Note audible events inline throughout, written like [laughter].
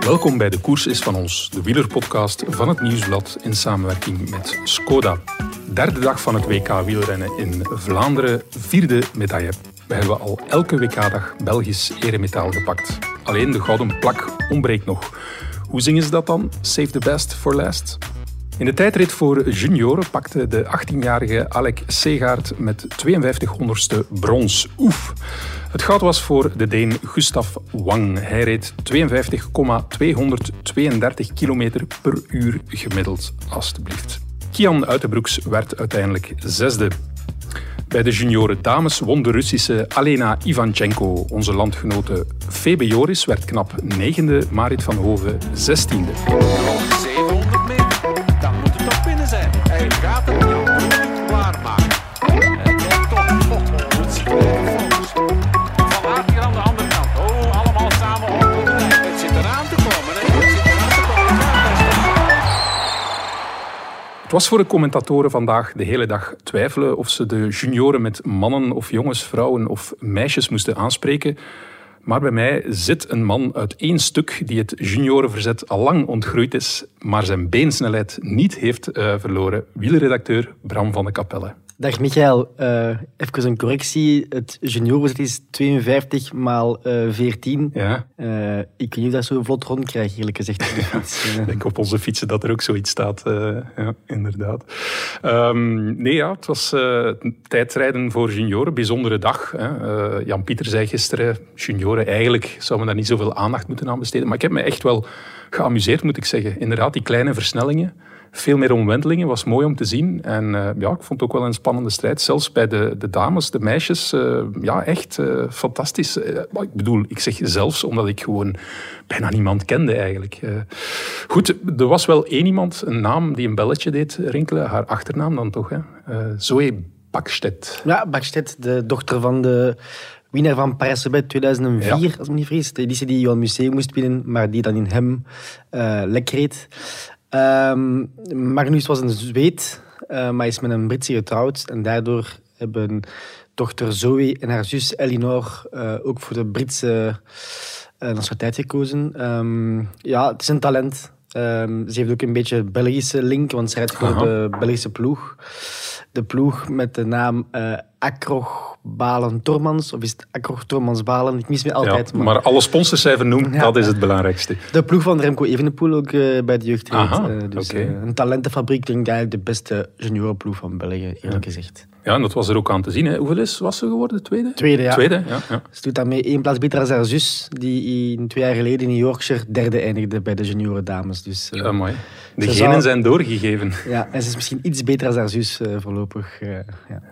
Welkom bij De Koers is van ons, de wielerpodcast van het Nieuwsblad in samenwerking met Skoda. Derde dag van het WK wielrennen in Vlaanderen, vierde medaille. We hebben al elke WK-dag Belgisch eremetaal gepakt. Alleen de gouden plak ontbreekt nog. Hoe zingen ze dat dan? Save the best for last? In de tijdrit voor junioren pakte de 18-jarige Alec Segaard met 52 honderdste brons. Oef! Het goud was voor de Deen Gustav Wang. Hij reed 52,232 km per uur gemiddeld, alstublieft. Kian Uitenbroeks werd uiteindelijk zesde. Bij de junioren dames won de Russische Alena Ivanchenko. Onze landgenote Febe Joris werd knap negende, Marit van Hoven zestiende. Was voor de commentatoren vandaag de hele dag twijfelen of ze de junioren met mannen of jongens, vrouwen of meisjes moesten aanspreken. Maar bij mij zit een man uit één stuk die het juniorenverzet al lang ontgroeid is, maar zijn beensnelheid niet heeft eh, verloren. Wielerredacteur Bram van de Kapelle. Dag Michael, Eh even een correctie. Het juniorenverzet is 52 maal eh 14. Ja, Eh, ik weet niet of dat zo vlot rond krijg, eerlijk gezegd. op de fiets. Eh, ik denk op onze fietsen dat er ook zoiets staat. eh, ja, inderdaad. Ehm, nee, ja, het was eh, tijdrijden voor junioren. Bijzondere dag. Hè. Eh, Jan-Pieter zei gisteren, junioren, eigenlijk zou men daar niet zoveel aandacht moeten aan besteden. Maar ik heb me echt wel geamuseerd, moet ik zeggen. Inderdaad, die kleine versnellingen. Veel meer omwentelingen, was mooi om te zien. En eh, ja, ik vond het ook wel een spannende strijd. Zelfs bij de, de dames, de meisjes. eh, ja, echt eh, fantastisch. Ik bedoel, ik zeg zelfs omdat ik gewoon bijna niemand kende eigenlijk. Goed, er was wel één iemand, een naam die een belletje deed rinkelen. Haar achternaam dan toch, hè? Zoe Bakstedt. Ja, Bakstedt, de dochter van de winnaar van Parijs-Roubaix 2004, Ja. als ik me niet vergis. De editie die Johan Museum moest winnen, maar die dan in hem eh lek reed. Ehm, Magnus was een Zweed, eh, maar is met een Britse getrouwd. En daardoor hebben dochter Zoe en haar zus Elinor eh, ook voor de Britse eh, nationaliteit gekozen. Ehm, ja, het is een talent. Ehm, ze heeft ook een beetje Belgische link, want ze rijdt voor de Belgische ploeg. De ploeg met de naam eh Akroch Balen Tormans, of is het Akroch Tormans Balen? Ik mis me altijd. ja, maar alle sponsors zijn vernoemd, Ja. dat is het belangrijkste. De ploeg van Remco Evenepoel ook eh, bij de jeugd. Aha, Eh, dus eh, een talentenfabriek, ik denk eigenlijk de beste juniorenploeg van België, eerlijk gezegd. Ja, en dat was er ook aan te zien. Hè. Hoeveel is, was ze geworden? Tweede? Tweede, ja. Tweede, ja. Ze doet daarmee één plaats beter dan haar zus, die in twee jaar geleden in Yorkshire derde eindigde bij de junioren dames. Dus, Ja, mooi. De genen zou- zijn doorgegeven. ja, en ze is misschien iets beter dan haar zus voorlopig. ja.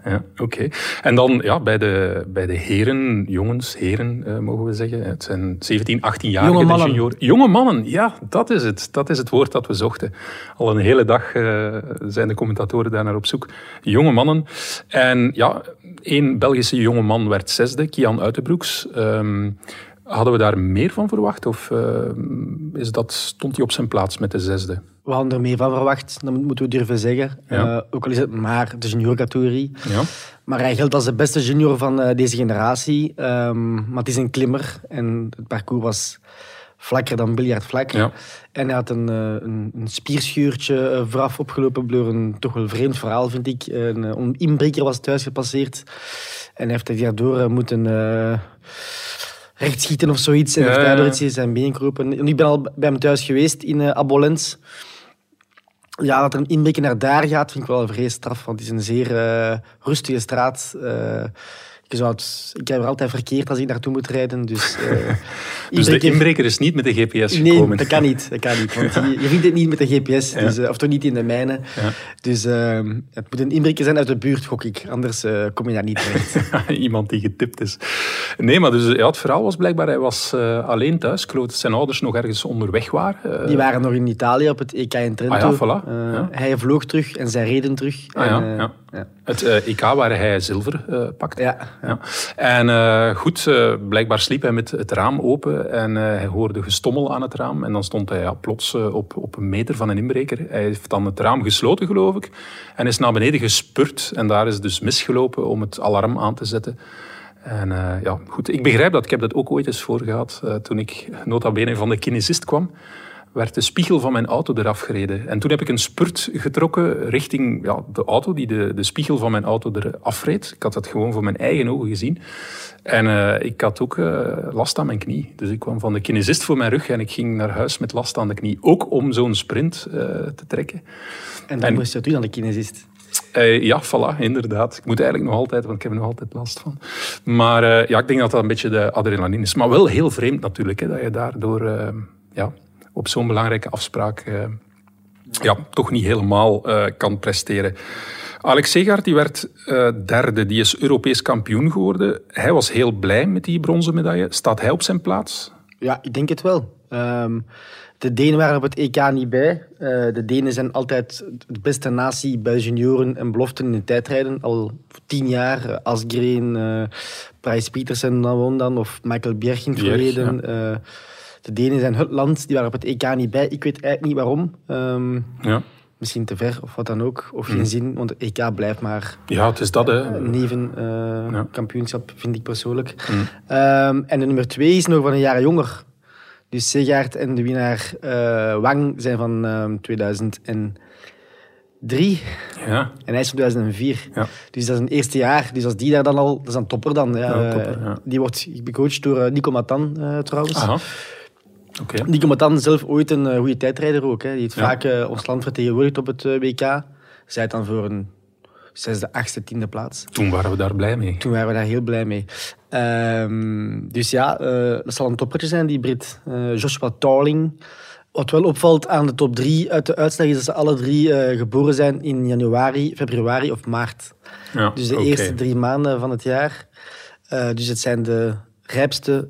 Ja, oké. En dan ja, bij, de, bij de heren, jongens, heren eh, mogen we zeggen. Het zijn 17, 18-jarigen. Jonge mannen. junioren. Jonge mannen, ja, dat is het. Dat is het woord dat we zochten. Al een hele dag eh, zijn de commentatoren daar naar op zoek. Jonge mannen. En ja, één Belgische jonge man werd zesde, Kian Uitenbroeks. Ehm, hadden we daar meer van verwacht? Of eh, is dat, stond hij op zijn plaats met de zesde? We hadden er meer van verwacht, dat moeten we durven zeggen. Ja. Eh, ook al is het maar de juniorcategorie. Ja. Maar hij geldt als de beste junior van eh, deze generatie. Ehm, maar het is een klimmer en het parcours was vlakker dan biljartvlak. Ja. En hij had een, eh, een, een spierscheurtje eh, vooraf opgelopen door een toch wel vreemd verhaal, vind ik. Een, een inbreker was thuis gepasseerd. En hij heeft er daardoor moeten eh rechtschieten of zoiets. En Ja, heeft daardoor iets in zijn been gekropen. En ik ben al bij hem thuis geweest in Abolens. Ja, dat er een inbreker naar daar gaat, vind ik wel een vrees straf. Want het is een zeer eh, rustige straat. Eh, ik, zou het, ik heb er altijd verkeerd als ik naartoe moet rijden. Dus, eh, [laughs] Dus de inbreker- is niet met de GPS Nee, gekomen. dat kan niet. Dat kan niet want je, je vindt het niet met de GPS, dus, eh, of toch niet in de mijne. Ja. Dus eh, het moet een inbreker zijn uit de buurt, gok ik. Anders eh, kom je daar niet terecht. [laughs] Iemand die getipt is. Nee, maar dus, ja, het verhaal was blijkbaar, hij was alleen thuis. Ik geloof dat zijn ouders nog ergens onderweg waren. Die waren nog in Italië op het EK in Trento. Ah ja, voilà. Ja. Hij vloog terug en zij reden terug. Ah, En, ja. Het EK waar hij zilver pakte. Ja, Ja. En eh, goed, eh, blijkbaar sliep hij met het raam open en eh, hij hoorde gestommel aan het raam. En dan stond hij plots op, op een meter van een inbreker. Hij heeft dan het raam gesloten, geloof ik. En is naar beneden gespurt. En daar is dus misgelopen om het alarm aan te zetten. En ja, goed, ik begrijp dat. Ik heb dat ook ooit eens voor gehad. eh, toen ik nota bene van de kinesist kwam, werd de spiegel van mijn auto eraf gereden. En toen heb ik een spurt getrokken richting ja, de auto, die de, de spiegel van mijn auto eraf reed. Ik had dat gewoon voor mijn eigen ogen gezien. En eh, ik had ook eh, last aan mijn knie. Dus ik kwam van de kinesist voor mijn rug en ik ging naar huis met last aan de knie. Ook om zo'n sprint eh, te trekken. En dan moest je u dan de kinesist. Ja, voilà, inderdaad. Ik moet eigenlijk nog altijd, want ik heb er nog altijd last van. Maar ja, ik denk dat dat een beetje de adrenaline is. Maar wel heel vreemd natuurlijk, hè, dat je daardoor ja, op zo'n belangrijke afspraak eh, ja, toch niet helemaal eh, kan presteren. Alex Segaard die werd eh, derde, die is Europees kampioen geworden. Hij was heel blij met die bronzen medaille. Staat hij op zijn plaats? Ja, ik denk het wel. Ehm, de Denen waren op het EK niet bij. De Denen zijn altijd de beste natie bij junioren en beloften in het tijdrijden. Al tien jaar. Uh, Asgreen, eh Price Petersen dan of Michael Bjerg in het verleden. De Denen zijn het land, die waren op het EK niet bij. Ik weet eigenlijk niet waarom. Ehm, Ja, misschien te ver of wat dan ook. Of geen zin, want het EK blijft maar ja het is dat. Hè. een nevenkampioenschap, vind ik persoonlijk. Mm. Ehm, en de nummer twee is nog van een jaar jonger. Dus Segaert en de winnaar eh, Wang zijn van ehm 2003 Ja, en hij is van 2004. Ja. Dus dat is een eerste jaar. Dus als die daar dan al... Dat is een topper dan. Ja. Ja, topper, ja. Die wordt becoacht door eh, Nico Matan eh, trouwens. aha. Oké. Nico Matan zelf ooit een eh, goede tijdrijder ook. Hè. Die heeft Ja. vaak eh, ons land vertegenwoordigd op het eh, WK. Zij dan voor een zesde, achtste, tiende plaats. Toen waren we daar blij mee. Toen waren we daar heel blij mee. Ehm, dus ja, dat zal een toppertje zijn, die Brit. Joshua Tarling. Wat wel opvalt aan de top drie uit de uitslag is dat ze alle drie geboren zijn in januari, februari of maart. Ja, Dus de eerste drie maanden van het jaar. Dus het zijn de rijpste,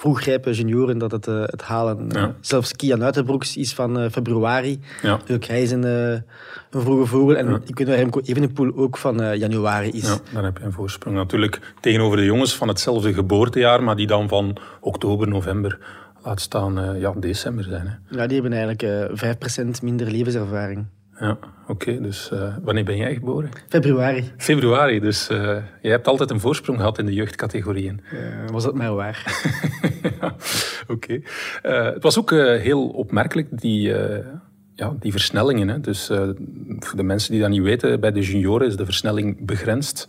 uh, vroegrijpe junioren dat het, uh, het halen. Ja. Zelfs Kian Uitenbroeks is van uh, februari. Ja. Ook hij is een, uh, een vroege vogel. En ik weet dat Remco Evenepoel ook van januari is. Ja, dan heb je een voorsprong. Natuurlijk tegenover de jongens van hetzelfde geboortejaar, maar die dan van oktober, november, laat staan ja, december zijn. Hè. Ja, die hebben eigenlijk uh, 5% minder levenservaring. Ja, oké. Okay, dus uh, wanneer ben jij geboren? Februari. Februari, dus uh, jij hebt altijd een voorsprong gehad in de jeugdcategorieën. Uh, was dat maar waar? ja, [laughs] oké. Okay. Het was ook heel opmerkelijk, die, ja, die versnellingen. Hè. Dus voor de mensen die dat niet weten, bij de junioren is de versnelling begrensd.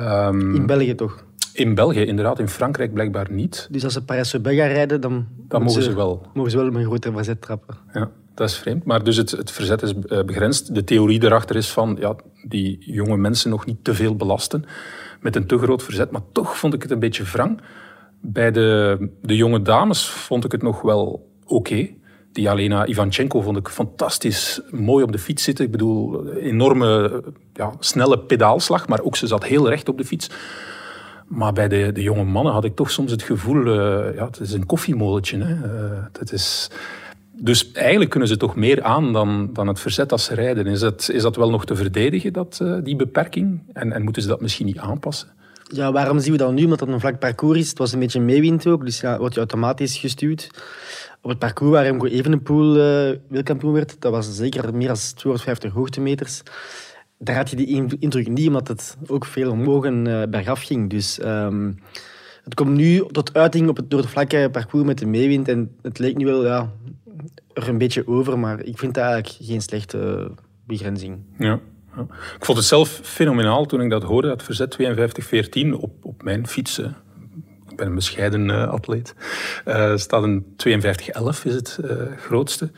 Um, in België toch? In België, inderdaad. In Frankrijk blijkbaar niet. Dus als ze Parijs-Roubaix gaan rijden, dan, dan mogen ze, ze, wel. Mogen ze wel met een grote verzet trappen. Ja, dat is vreemd. Maar dus het, het verzet is uh, begrensd. De theorie daarachter is van ja, die jonge mensen nog niet te veel belasten met een te groot verzet. Maar toch vond ik het een beetje wrang. Bij de, de jonge dames vond ik het nog wel oké. Die Alena Ivanchenko vond ik fantastisch mooi op de fiets zitten. Ik bedoel, enorme, ja, snelle pedaalslag, maar ook ze zat heel recht op de fiets. Maar bij de, de jonge mannen had ik toch soms het gevoel, uh, ja, het is een koffiemolentje. Hè. Het is... Dus eigenlijk kunnen ze toch meer aan dan, dan het verzet als ze rijden. Is dat, is dat wel nog te verdedigen, dat, uh, die beperking? En, en moeten ze dat misschien niet aanpassen? Ja, waarom zien we dat nu? Omdat het een vlak parcours is. Het was een beetje meewind ook, dus ja, wordt je automatisch gestuurd. Op het parcours waar Remco Evenepoel uh, wereldkampioen werd, dat was zeker meer dan 250 hoogtemeters. Daar had je die indruk niet, omdat het ook veel omhoog en uh, bergaf ging. Dus um, het komt nu tot uiting op het, door het vlakke parcours met de meewind. En het leek nu wel ja, er een beetje over, maar ik vind dat eigenlijk geen slechte begrenzing. Ja. Ik vond het zelf fenomenaal toen ik dat hoorde, dat verzet 52-14 op, op mijn fiets. Ik ben een bescheiden uh, atleet. Uh, staat een 52-11 is het uh, grootste.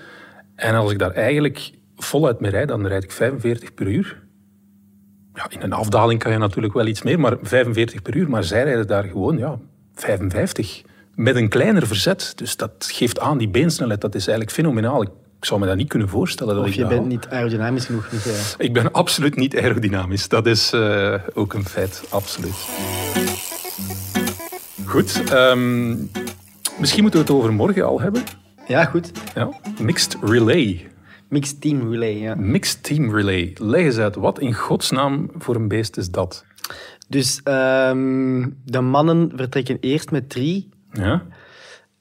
En als ik daar eigenlijk voluit mee rijd, dan rijd ik 45 per uur. Ja, in een afdaling kan je natuurlijk wel iets meer, maar 45 per uur. Maar zij rijden daar gewoon ja, 55 met een kleiner verzet. Dus dat geeft aan, die beensnelheid, dat is eigenlijk fenomenaal. Ik zou me dat niet kunnen voorstellen. Dat of ik je bent niet aerodynamisch genoeg. Niet, ja. Ik ben absoluut niet aerodynamisch. Dat is uh, ook een feit, absoluut. Goed. Um, misschien moeten we het over morgen al hebben. Ja, goed. Ja. Mixed relay. Mixed team relay, ja. Mixed team relay. Leg eens uit, wat in godsnaam voor een beest is dat? Dus um, de mannen vertrekken eerst met drie. Ja.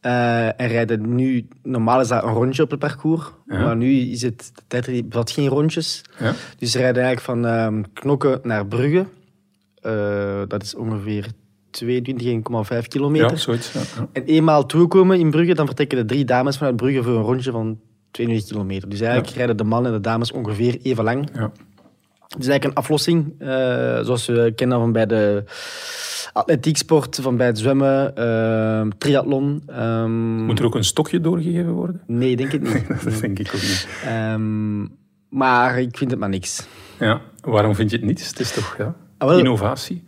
Uh, en rijden nu, normaal is dat een rondje op het parcours, ja. maar nu is het, de tijdrit bevat geen rondjes. Ja. Dus ze rijden eigenlijk van um, Knokken naar Brugge. Uh, dat is ongeveer 22,5 kilometer. Ja, zoiets. Ja. En eenmaal toekomen in Brugge, dan vertrekken de drie dames vanuit Brugge voor een rondje van 22 kilometer. Dus eigenlijk rijden de mannen en de dames ongeveer even lang. Ja. Het is eigenlijk een aflossing, eh, zoals we kennen van bij de atletieksport, van bij het zwemmen, eh, triathlon. Ehm, Moet er ook een stokje doorgegeven worden? Nee, denk ik niet. [laughs] Dat denk ik ook niet. Ehm, maar ik vind het maar niks. Ja. Waarom vind je het niet? Het is toch ja, Ah, wel. innovatie?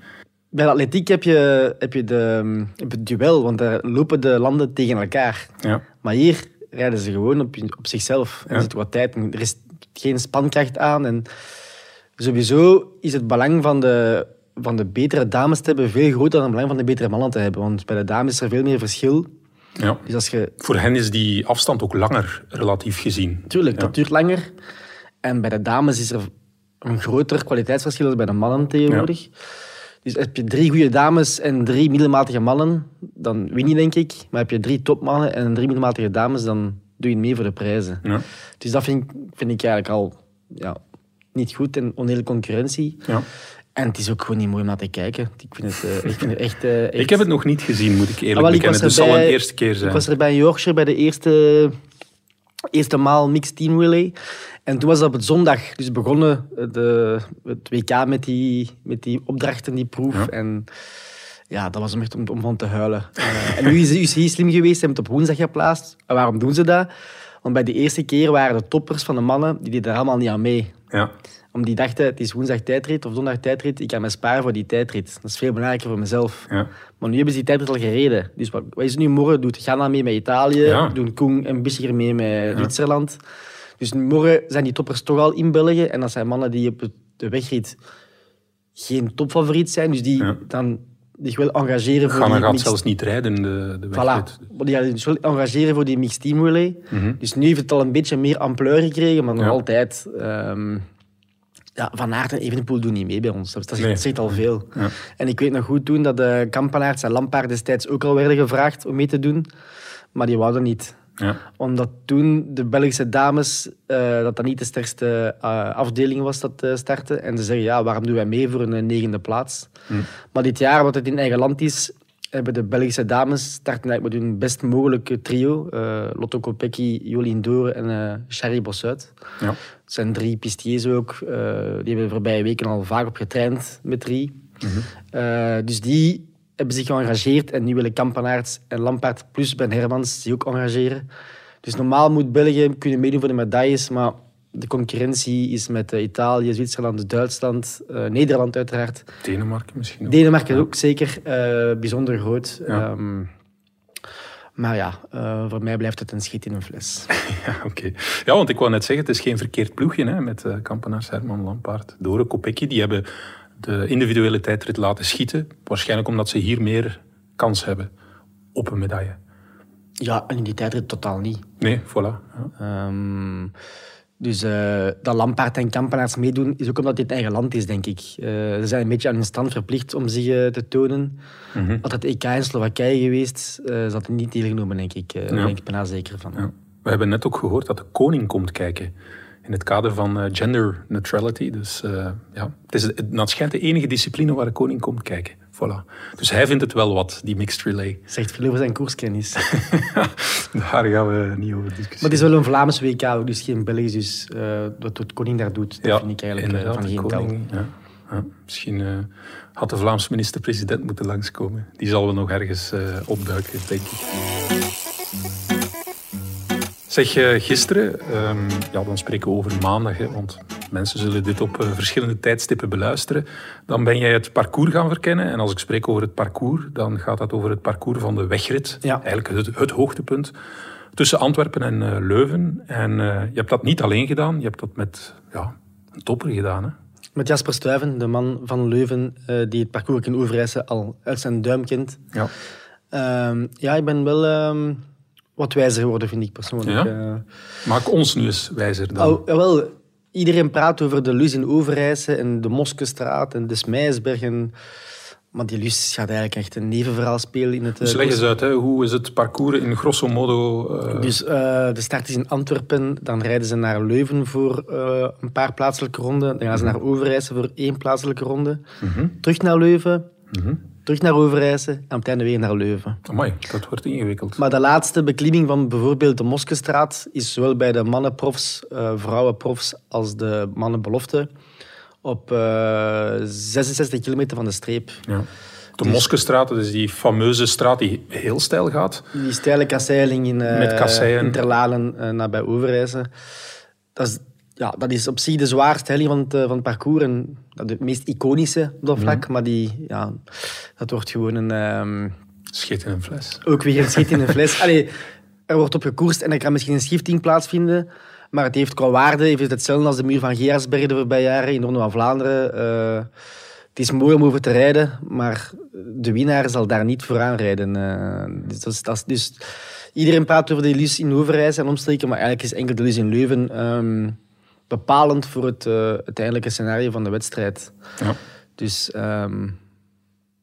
Bij de atletiek heb je, heb je, de, heb het duel, want daar lopen de landen tegen elkaar. Ja. Maar hier rijden ze gewoon op, op zichzelf. Ja. er zit wat tijd. Er is geen spankracht aan. En sowieso is het belang van de, van de betere dames te hebben veel groter dan het belang van de betere mannen te hebben. Want bij de dames is er veel meer verschil. Ja. Dus als je... Voor hen is die afstand ook langer, relatief gezien. Tuurlijk, Ja. dat duurt langer. En bij de dames is er een groter kwaliteitsverschil dan bij de mannen tegenwoordig. Dus heb je drie goede dames en drie middelmatige mannen, dan win je, denk ik. Maar heb je drie topmannen en drie middelmatige dames, dan doe je mee voor de prijzen. Ja. Dus dat vind, ik- vind ik eigenlijk al ja, niet goed en oneerlijke concurrentie. Ja. En het is ook gewoon niet mooi om naar te kijken. Ik vind het, eh, ik vind het echt, eh, echt... Ik heb het nog niet gezien, moet ik eerlijk Ah, bekennen. het zal een eerste keer zijn. Ik was er bij Yorkshire bij de eerste, eerste maal Mixed Team Relay. En toen was dat op het zondag. Dus begonnen de, het WK met die, met die opdrachten, die proef. Ja. En ja, dat was om echt om, om van te huilen. Eh, en nu is de UCI slim geweest, ze hebben het op woensdag geplaatst. En waarom doen ze dat? Want bij de eerste keer waren de toppers van de mannen, die deden er allemaal niet aan mee. Ja. Om die dachten, het is woensdag tijdrit of donderdag tijdrit, ik ga me sparen voor die tijdrit. Dat is veel belangrijker voor mezelf. Ja. Maar nu hebben ze die tijdrit al gereden. Dus wat, wat is het nu morgen? Doet Ghana mee met Italië, Ja. doen Koen en Bissiger mee met Zwitserland. Dus morgen zijn die toppers toch al in België. En dat zijn mannen die op de wegrit geen topfavoriet zijn. Dus die dan zich wel engageren voor die gaat mixed- zelfs niet rijden, de, de Voilà. wedstrijd. Maar die dus wel engageren voor die mixed team relay. Dus nu heeft het al een beetje meer ampleur gekregen, maar nog Ja. altijd... ehm, ja, Van Aert en Evenepoel doen niet mee bij ons. Dat, Nee. zegt al veel. Ja. En ik weet nog goed toen dat de Kampenaerts en Lampaard destijds ook al werden gevraagd om mee te doen. Maar die wouden niet. Ja. Omdat toen de Belgische dames, eh, dat dat niet de sterkste eh, afdeling was dat eh, startte. En ze zeggen, ja, waarom doen wij mee voor een eh, negende plaats? Maar dit jaar, wat het in eigen land is, hebben de Belgische dames starten eigenlijk met hun best mogelijke trio. eh, Lotto Kopecky, Jolien Doren en eh Sherry Bossuit. Ja. Het zijn drie pistiers ook. eh, die hebben de voorbije weken al vaak op getraind met drie. Eh, dus die hebben zich geëngageerd en nu willen Kampenaerts en Lampaard plus Ben Hermans zich ook engageren. Dus normaal moet België kunnen meedoen voor de medailles, maar de concurrentie is met eh, Italië, Zwitserland, Duitsland, eh, Nederland uiteraard. Denemarken misschien ook. Denemarken ook zeker eh, bijzonder groot. Ja. Ehm, maar ja, voor mij blijft het een schiet in een fles. [laughs] Ja, oké. Ja, want ik wou net zeggen, het is geen verkeerd ploegje hè, met Kampenaars, Herman, Lampaard, Dore, Kopecky. Die hebben de individuele tijdrit laten schieten. Waarschijnlijk omdat ze hier meer kans hebben op een medaille. Ja, en in die tijdrit totaal niet. Nee, voilà. Ja. Ehm, dus eh, dat Lampaard en Kampenaars meedoen, is ook omdat dit eigen land is, denk ik. Eh, ze zijn een beetje aan hun stand verplicht om zich eh, te tonen. Had het EK in Slowakije geweest, eh zat het niet deelgenomen, denk ik. Daar ben ik bijna zeker van. Ja. We hebben net ook gehoord dat de koning komt kijken. In het kader van gender neutrality. Dus ja, het is het, het schijnt de enige discipline waar de koning komt kijken. Voilà. Dus hij vindt het wel wat, die mixed relay. Zegt veel over zijn koerskennis. [laughs] Daar gaan we niet over discussiëren. maar het is wel een Vlaams WK, ook, dus geen Belgisch. Dus eh, wat de koning daar doet, dat Ja, vind ik eigenlijk eh, van geen koning, ja. Ja, misschien eh, had de Vlaamse minister-president moeten langskomen. Die zal wel nog ergens opduiken, denk ik. Zeg, eh, gisteren, ehm, ja, dan spreken we over maandag, hè, want mensen zullen dit op eh, verschillende tijdstippen beluisteren. Dan ben jij het parcours gaan verkennen. En als ik spreek over het parcours, dan gaat dat over het parcours van de wegrit. Ja. Eigenlijk het, het hoogtepunt tussen Antwerpen en eh, Leuven. En je hebt dat niet alleen gedaan, je hebt dat met ja, een topper gedaan. Hè? Met Jasper Stuyven, de man van Leuven, die het parcours in Overijssel al uit zijn duim kent. Ja. Ehm, ja, ik ben wel ehm, wat wijzer geworden, vind ik persoonlijk. Ja? Eh, Maak ons nu eens wijzer dan. Oh, jawel, iedereen praat over de Lus in Overijse en de Moskestraat en de Smijsberg. En... Maar die Lus gaat eigenlijk echt een nevenverhaal spelen in het... eh, Dus leg eens uit, hè, hoe is het parcours in grosso modo? Dus de start is in Antwerpen, dan rijden ze naar Leuven voor een paar plaatselijke ronden. Dan gaan ze naar Overijse voor één plaatselijke ronde. Terug naar Leuven, terug naar Overijse en op het einde weer naar Leuven. Amai, dat wordt ingewikkeld. Maar de laatste beklimming van bijvoorbeeld de Moskestraat is zowel bij de mannenprofs, eh vrouwenprofs als de mannenbelofte op eh 66 kilometer van de streep. Ja. De Moskestraat, dat is die fameuze straat die heel stijl gaat. Die steile kasseiling in uh, Met kasseien. Interlalen uh, nabij Overijse. Dat is, ja, dat is op zich de zwaarste helling van het, uh, van het parcours. En het meest iconische op dat vlak. Maar die, ja, dat wordt gewoon een... Um, Schit in een fles. Ook weer een schit in een fles. [laughs] Allee, er wordt op gekoerst en er kan misschien een schifting plaatsvinden. Maar het heeft qua waarde heeft het hetzelfde als de muur van Geersberg de voorbije jaren in de Ronde van Vlaanderen. Uh, het is mooi om over te rijden, maar de winnaar zal daar niet vooraan rijden. Uh, dus, dat is, dat is, dus, iedereen praat over de Lus in Overijse en omstreken, maar eigenlijk is enkel de Lus in Leuven um, bepalend voor het uiteindelijke scenario van de wedstrijd. Ja. Dus um,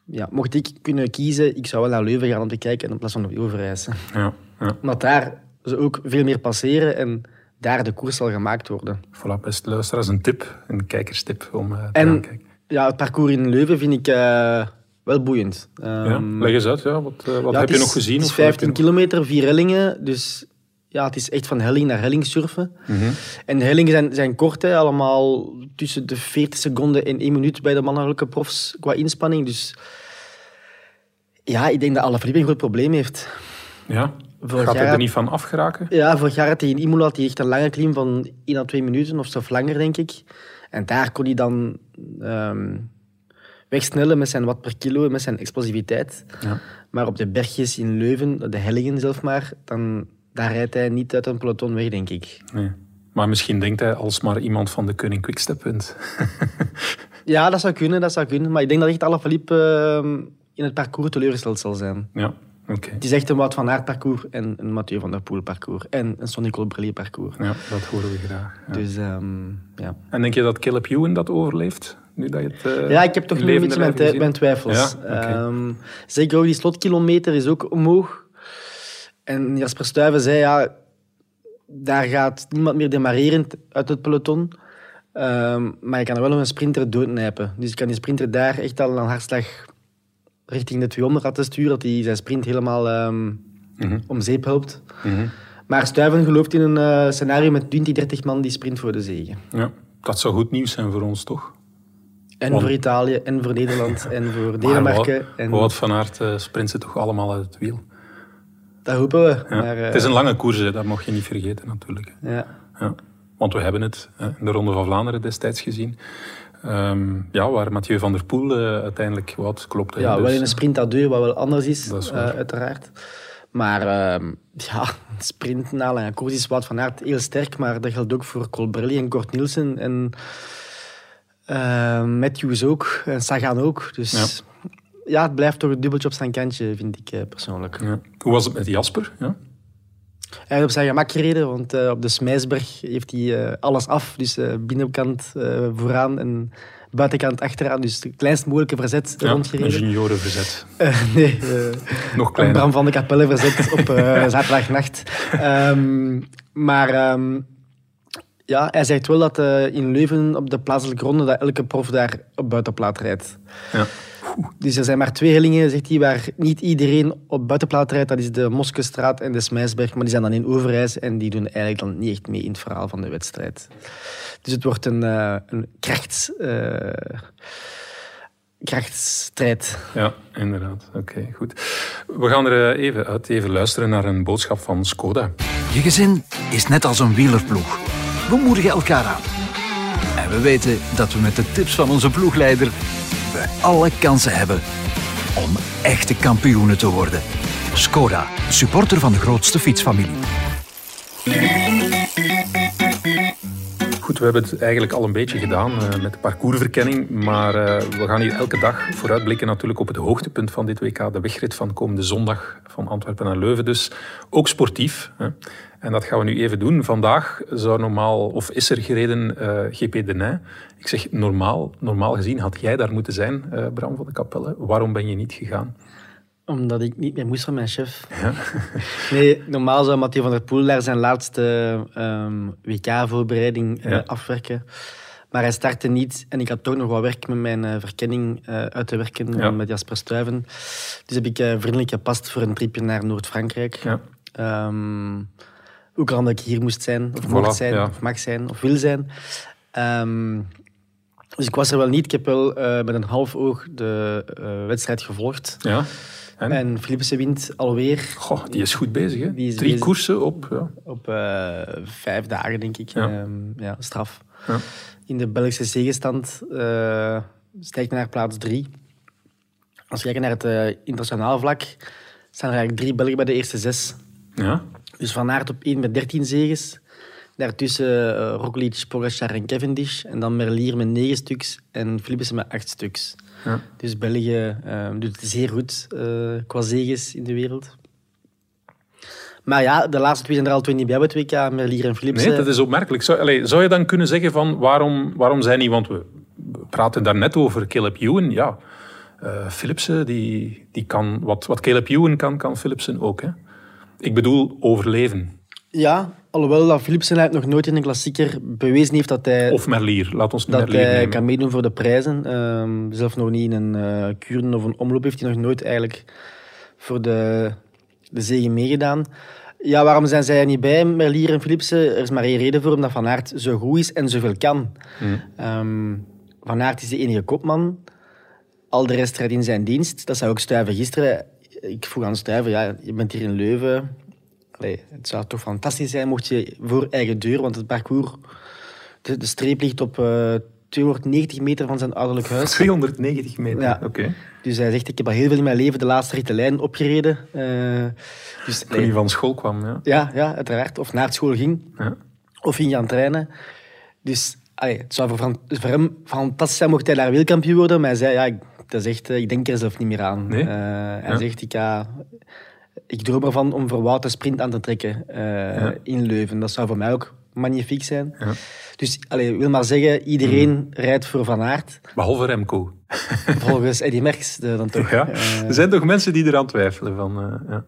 ja, mocht ik kunnen kiezen, ik zou wel naar Leuven gaan om te kijken in plaats van op Overijse. Ja, ja. Maar daar ze ook veel meer passeren en daar de koers zal gemaakt worden. Voilà, beste luisteraars, een tip, een kijkerstip om uh, te en, gaan kijken. Ja, het parcours in Leuven vind ik uh, wel boeiend. Um, ja, leg eens uit, ja. wat, uh, wat heb je is, nog gezien? Het is 15 kilometer, vier hellingen, dus ja, het is echt van helling naar helling surfen. Mm -hmm. En de hellingen zijn, zijn kort, hè, allemaal tussen de 40 seconden en 1 minuut bij de mannelijke profs qua inspanning. Dus ja, ik denk dat Alaphilippe een groot probleem heeft. Ja, vorig gaat hij er niet van afgeraken? Ja, vorig jaar had hij in Imola had hij echt een lange klim van 1 à 2 minuten of zelfs langer, denk ik. En daar kon hij dan um, wegsnellen met zijn watt per kilo met zijn explosiviteit. Ja. Maar op de bergjes in Leuven, de hellingen zelf maar, dan, daar rijdt hij niet uit een peloton weg, denk ik. Nee. Maar misschien denkt hij als maar iemand van de Koning Quickstep wint. [laughs] ja, dat zou kunnen, dat zou kunnen. Maar ik denk dat echt Alaphilippe uh, in het parcours teleurgesteld zal zijn. Ja, oké. Het is echt een Wout van Aert parcours en een Mathieu van der Poel parcours. En een Sonny Colbrelli parcours. Ja, dat horen we graag. Ja. Dus, um, ja. En denk je dat Caleb Ewan dat overleeft? Nu dat je het, uh, ja, ik heb toch nu een beetje mijn, mijn, twijfels. Ja? Okay. Um, zeker ook die slotkilometer is ook omhoog. En Jasper Stuyven zei, ja, daar gaat niemand meer demareren uit het peloton. Um, maar je kan er wel een sprinter doodnijpen. Dus je kan die sprinter daar echt al een hartslag richting de 200 laten sturen, dat hij zijn sprint helemaal um, Mhm. mm -hmm. om zeep helpt. Mm -hmm. Maar Stuyven gelooft in een uh, scenario met 20, 30 man die sprint voor de zege. Ja, dat zou goed nieuws zijn voor ons, toch? En Want... voor Italië, en voor Nederland, en voor Denemarken. Wout, en... Wout van Aert uh, sprint ze toch allemaal uit het wiel? Dat hopen we. Ja. Maar. Het is een lange koers, hè. dat mag je niet vergeten natuurlijk. Ja. ja. Want we hebben het in de Ronde van Vlaanderen destijds gezien. Um, ja, waar Mathieu van der Poel uh, uiteindelijk wat klopt. Ja, dus, wel in een sprint à deux, wat wel anders is, is uh, uiteraard. Maar uh, ja, sprint na lange koers is Wout van Aert heel sterk, maar dat geldt ook voor Colbrelli en Kort Nielsen en Matthews ook, en Sagan ook. Dus ja. Ja. het blijft toch een dubbeltje op zijn kantje, vind ik eh, persoonlijk. Ja. Hoe was het met Jasper? Ja? Hij heeft op zijn gemak gereden, want uh, op de Smijsberg heeft hij uh, alles af. Dus uh, binnenkant vooraan en buitenkant achteraan. Dus het kleinst mogelijke verzet ja, rondgereden. Een juniorenverzet. [laughs] nee, nog kleiner. Bram van de Kapelle verzet op [laughs] zaterdagnacht. Um, maar um, ja, hij zegt wel dat in Leuven op de plaatselijke ronde dat elke prof daar op buitenplaat rijdt. Ja. Dus er zijn maar twee hellingen, zegt hij, waar niet iedereen op buitenplaat rijdt. Dat is de Moskestraat en de Smijsberg. Maar die zijn dan in Overijs en die doen eigenlijk dan niet echt mee in het verhaal van de wedstrijd. Dus het wordt een, uh, een krachts, uh, krachtsstrijd. Ja, inderdaad. Oké, okay, goed. We gaan er even uit, even luisteren naar een boodschap van Skoda. Je gezin is net als een wielerploeg. We moedigen elkaar aan. En we weten dat we met de tips van onze ploegleider alle kansen hebben om echte kampioenen te worden. Skoda, supporter van de grootste fietsfamilie. Goed, we hebben het eigenlijk al een beetje gedaan uh, met de parcoursverkenning, maar uh, we gaan hier elke dag vooruitblikken natuurlijk op het hoogtepunt van dit WK, de wegrit van komende zondag van Antwerpen naar Leuven. Dus ook sportief. Hè. En dat gaan we nu even doen. Vandaag zou normaal, of is er gereden uh, GP Denij. Ik zeg normaal, normaal gezien had jij daar moeten zijn, Bram van de Kapelle. Waarom ben je niet gegaan? Omdat ik niet meer moest van mijn chef. [laughs] Ja. [laughs] nee, normaal zou Mathieu van der Poel daar zijn laatste um, WK-voorbereiding uh, Ja. afwerken. Maar hij startte niet en ik had toch nog wat werk met mijn eh, verkenning eh, uit te werken Ja. met Jasper Stuyven. Dus heb ik eh, vriendelijk gepast voor een tripje naar Noord-Frankrijk. Ja. Ehm, ook al dat ik hier moest zijn, of Voilà, mocht zijn, of mag zijn, of wil zijn. Ehm, dus ik was er wel niet. Ik heb wel eh, met een half oog de eh, wedstrijd gevolgd. Ja. En? En Philipsen wint alweer Goh, die is goed bezig. Hè? Drie bezig. koersen op. Ja. op eh, vijf dagen, denk ik. Ja. Ehm, ja, straf. Ja. In de Belgische zegenstand eh stijgt hij naar plaats drie. Als we kijken naar het eh, internationaal vlak, staan er eigenlijk drie Belgen bij de eerste zes. Ja. Dus Van Aert op 1 met 13 zegens. Daartussen eh Roglic, Pogacar en Cavendish. En dan Merlier met 9 stuks en Philipsen met 8 stuks. Ja. Dus België eh, doet het zeer goed eh, qua zegens in de wereld. Maar ja, de laatste twee zijn er al twee niet bij op het WK, Merlier en Philipsen. Nee, dat is opmerkelijk. Zou, allee, zou je dan kunnen zeggen van waarom, waarom zijn die... Want we praten daar net over Caleb Ewan. Ja, eh, Philipsen, die, die kan... Wat, wat Caleb Ewan kan, kan Philipsen ook. Hè? Ik bedoel, overleven. Ja, alhoewel dat Philipsen eigenlijk nog nooit in een klassieker bewezen heeft dat hij, Of Merlier. Laat ons nu dat Merlier hij nemen. kan meedoen voor de prijzen. Ehm, zelf nog niet in een eh kuren of een omloop heeft hij nog nooit eigenlijk voor de, de zegen meegedaan. Ja, waarom zijn zij er niet bij, Merlier en Philipsen? Er is maar één reden voor, omdat Van Aert zo goed is en zoveel kan. Hmm. Ehm, van Aert is de enige kopman. Al de rest rijdt in zijn dienst. Dat zou ook Stuiven gisteren. Ik vroeg aan Stuiven, ja, je bent hier in Leuven. Allee, het zou toch fantastisch zijn mocht je voor eigen deur, want het parcours, de, de streep ligt op eh, 290 meter van zijn ouderlijk huis. 290 meter. Ja. Oké. Dus hij zegt, ik heb al heel veel in mijn leven de laatste rit de lijn opgereden. Eh, dus, Toen hij van school kwam. Ja. ja, ja, uiteraard. Of naar school ging. Ja. Of ging gaan trainen. Dus allee, het zou voor, hem fantastisch zijn mocht hij daar wereldkampioen worden. Maar hij zei, ja, ik, dat is echt, eh, ik denk er zelf niet meer aan. Nee? Eh, hij Ja. zegt, ik, ga, ik droom ervan om voor Wout een sprint aan te trekken eh, in Leuven. Dat zou voor mij ook magnifiek zijn. Ja. Dus allee, ik wil maar zeggen, iedereen rijdt voor Van Aert. Behalve Remco. [laughs] Volgens Eddy Merckx dan toch. Ja. Eh, Er zijn toch mensen die eraan twijfelen. Van, eh, ja.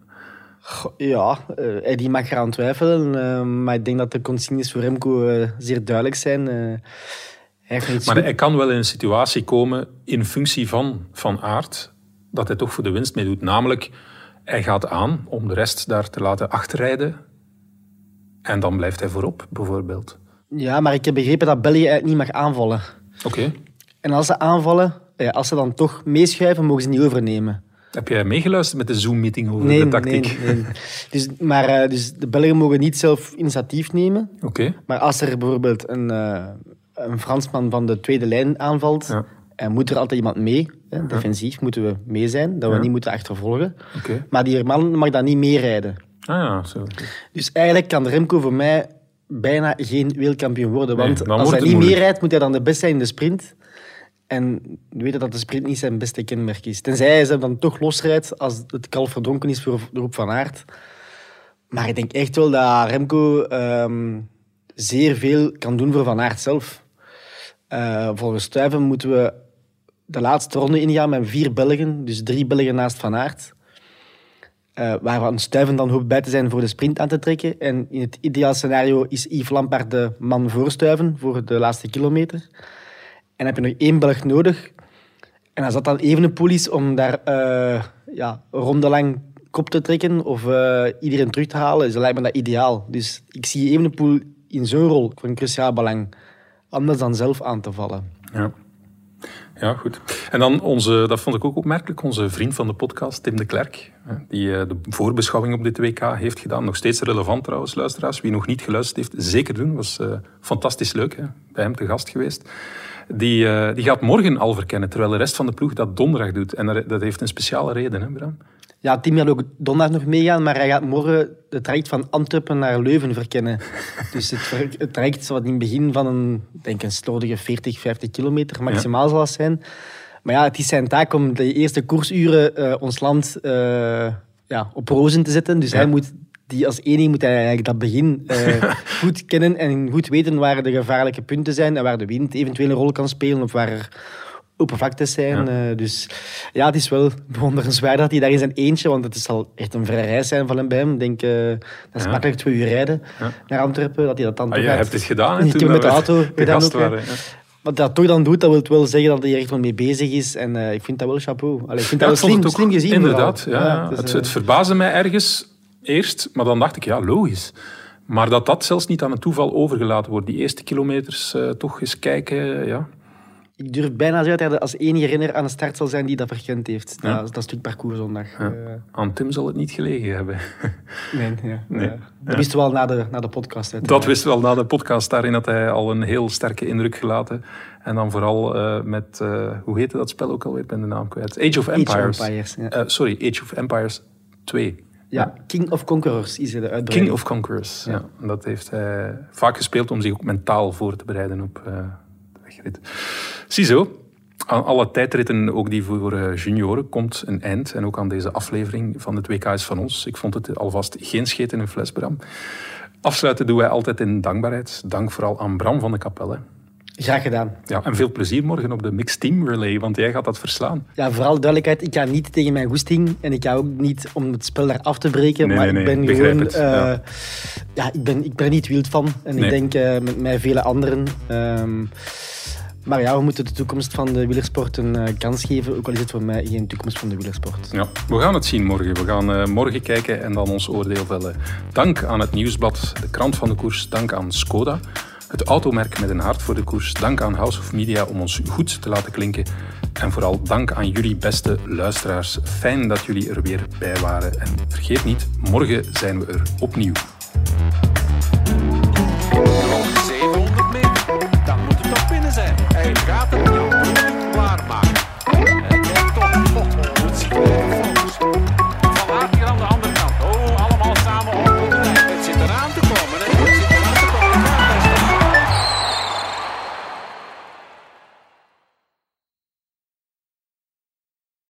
Ja, eh, Eddie mag eraan twijfelen, maar ik denk dat de consignes voor Remco zeer duidelijk zijn. Eh, Maar goed- hij kan wel in een situatie komen in functie van Van Aert dat hij toch voor de winst meedoet. Namelijk, hij gaat aan om de rest daar te laten achterrijden en dan blijft hij voorop, bijvoorbeeld. Ja, maar ik heb begrepen dat België eigenlijk niet mag aanvallen. Oké. En als ze aanvallen, ja, als ze dan toch meeschuiven, mogen ze niet overnemen. Heb jij meegeluisterd met de Zoom-meeting over de tactiek? nee, nee. Dus, maar eh, dus de Belgen mogen niet zelf initiatief nemen. Oké. Maar als er bijvoorbeeld een, eh, een Fransman van de tweede lijn aanvalt, Ja. en moet er altijd iemand mee. Hè, defensief moeten we mee zijn, dat we niet moeten achtervolgen. Maar die man mag dan niet meerijden. Ah ja, zo. Dus eigenlijk kan Remco voor mij bijna geen wereldkampioen worden. Want als hij niet moeilijk. meerijdt, moet hij dan de beste zijn in de sprint. En we weten dat de sprint niet zijn beste kenmerk is. Tenzij hij ze dan toch losrijdt als het kalf verdronken is voor de groep van Aert. Maar ik denk echt wel dat Remco ehm, zeer veel kan doen voor Van Aert zelf. Eh, volgens Stuyven moeten we de laatste ronde ingaan met vier Belgen. Dus drie Belgen naast Van Aert. Waarvan Stuyven dan hoopt bij te zijn voor de sprint aan te trekken. En in het ideaal scenario is Yves Lampaard de man voor Stuyven voor de laatste kilometer. En heb je nog één Belg nodig. En als dat dan Evenepoel is om daar eh ja, een ronde lang kop te trekken of eh, iedereen terug te halen, dan lijkt me dat ideaal. Dus ik zie Evenepoel in zo'n rol van cruciaal belang. Anders dan zelf aan te vallen. Ja. Ja, goed. En dan onze, dat vond ik ook opmerkelijk, onze vriend van de podcast, Tim de Klerk, die eh, de voorbeschouwing op dit WK heeft gedaan. Nog steeds relevant trouwens, luisteraars. Wie nog niet geluisterd heeft, zeker doen. was eh, fantastisch leuk, hè. bij hem te gast geweest. Die, eh, die gaat morgen al verkennen, terwijl de rest van de ploeg dat donderdag doet. En dat- dat heeft een speciale reden, hè, Bram? Ja, Tim gaat ook donderdag nog meegaan, maar hij gaat morgen het traject van Antwerpen naar Leuven verkennen. [laughs] dus het, het traject wat in het begin van een, denk een slordige 40, 50 kilometer maximaal zal zijn. Maar ja, het is zijn taak om de eerste koersuren eh, ons land eh, ja, op rozen te zetten. Dus Ja. hij moet, die als enige moet hij eigenlijk dat begin eh, [laughs] goed kennen en goed weten waar de gevaarlijke punten zijn en waar de wind eventueel een rol kan spelen of waar er open vlaktes zijn. Ja. Eh, dus ja, het is wel bewonderenswaardig dat hij daar in zijn eentje, want het zal echt een vrije reis zijn van hem bij hem. Ik denk, eh, dat is Ja. makkelijk twee uur rijden Ja. naar Antwerpen, dat hij dat dan Ah, gaat- hebt het gedaan. hè, [laughs] Ik toen met de auto [laughs] gedaan ook, waren. wat dat toch dan doet, dat wil wel zeggen dat hij er echt wel mee bezig is. En uh, ik vind dat wel chapeau. Allee, ik vind dat wel slim, het ook- slim gezien. Inderdaad, ja, dus, het, het verbaasde mij ergens eerst, maar dan dacht ik, ja, logisch. Maar dat dat zelfs niet aan het toeval overgelaten wordt. Die eerste kilometers eh, toch eens kijken, ja. Ik durf bijna zeggen dat hij als enige renner aan de start zal zijn die dat verkend heeft. Ja. Dat, dat stuk parcours zondag. Ja. Eh, Aan Tim zal het niet gelegen hebben. [laughs] nee, ja. Nee. Eh, dat wisten we wel na de, na de podcast. Dat wist wel na de podcast. Daarin had hij al een heel sterke indruk gelaten. En dan vooral eh, met, hoe heette dat spel ook alweer? Ik ben de naam kwijt. Age of Age of Empires. Sorry, Age of Empires 2. Ja, King of Conquerors is de uitbreiding. King of Conquerors. Ja. Dat heeft hij vaak gespeeld om zich ook mentaal voor te bereiden op Ziezo, aan alle tijdritten, ook die voor eh, junioren, komt een eind. En ook aan deze aflevering van het WK is van ons. Ik vond het alvast geen scheet in een fles, Bram. Afsluiten doen wij altijd in dankbaarheid. Dank vooral aan Bram van de Kapelle. Graag gedaan. Ja, en veel plezier morgen op de Mixed Team Relay, want jij gaat dat verslaan. Ja, vooral duidelijkheid, ik ga niet tegen mijn goesting en ik ga ook niet om het spel daar af te breken, Nee, maar nee, ik ben nee, gewoon... het, eh, ja. ja. ik, ben, ik ben niet wild van en ik denk eh, met mij vele anderen. ehm, maar ja, we moeten de toekomst van de wielersport een eh, kans geven, ook al is het voor mij geen toekomst van de wielersport. Ja, we gaan het zien morgen. We gaan eh, morgen kijken en dan ons oordeel vellen. Dank aan het Nieuwsblad, de krant van de koers. Dank aan Skoda, het automerk met een hart voor de koers. Dank aan House of Media om ons goed te laten klinken. En vooral dank aan jullie beste luisteraars. Fijn dat jullie er weer bij waren. En vergeet niet, morgen zijn we er opnieuw.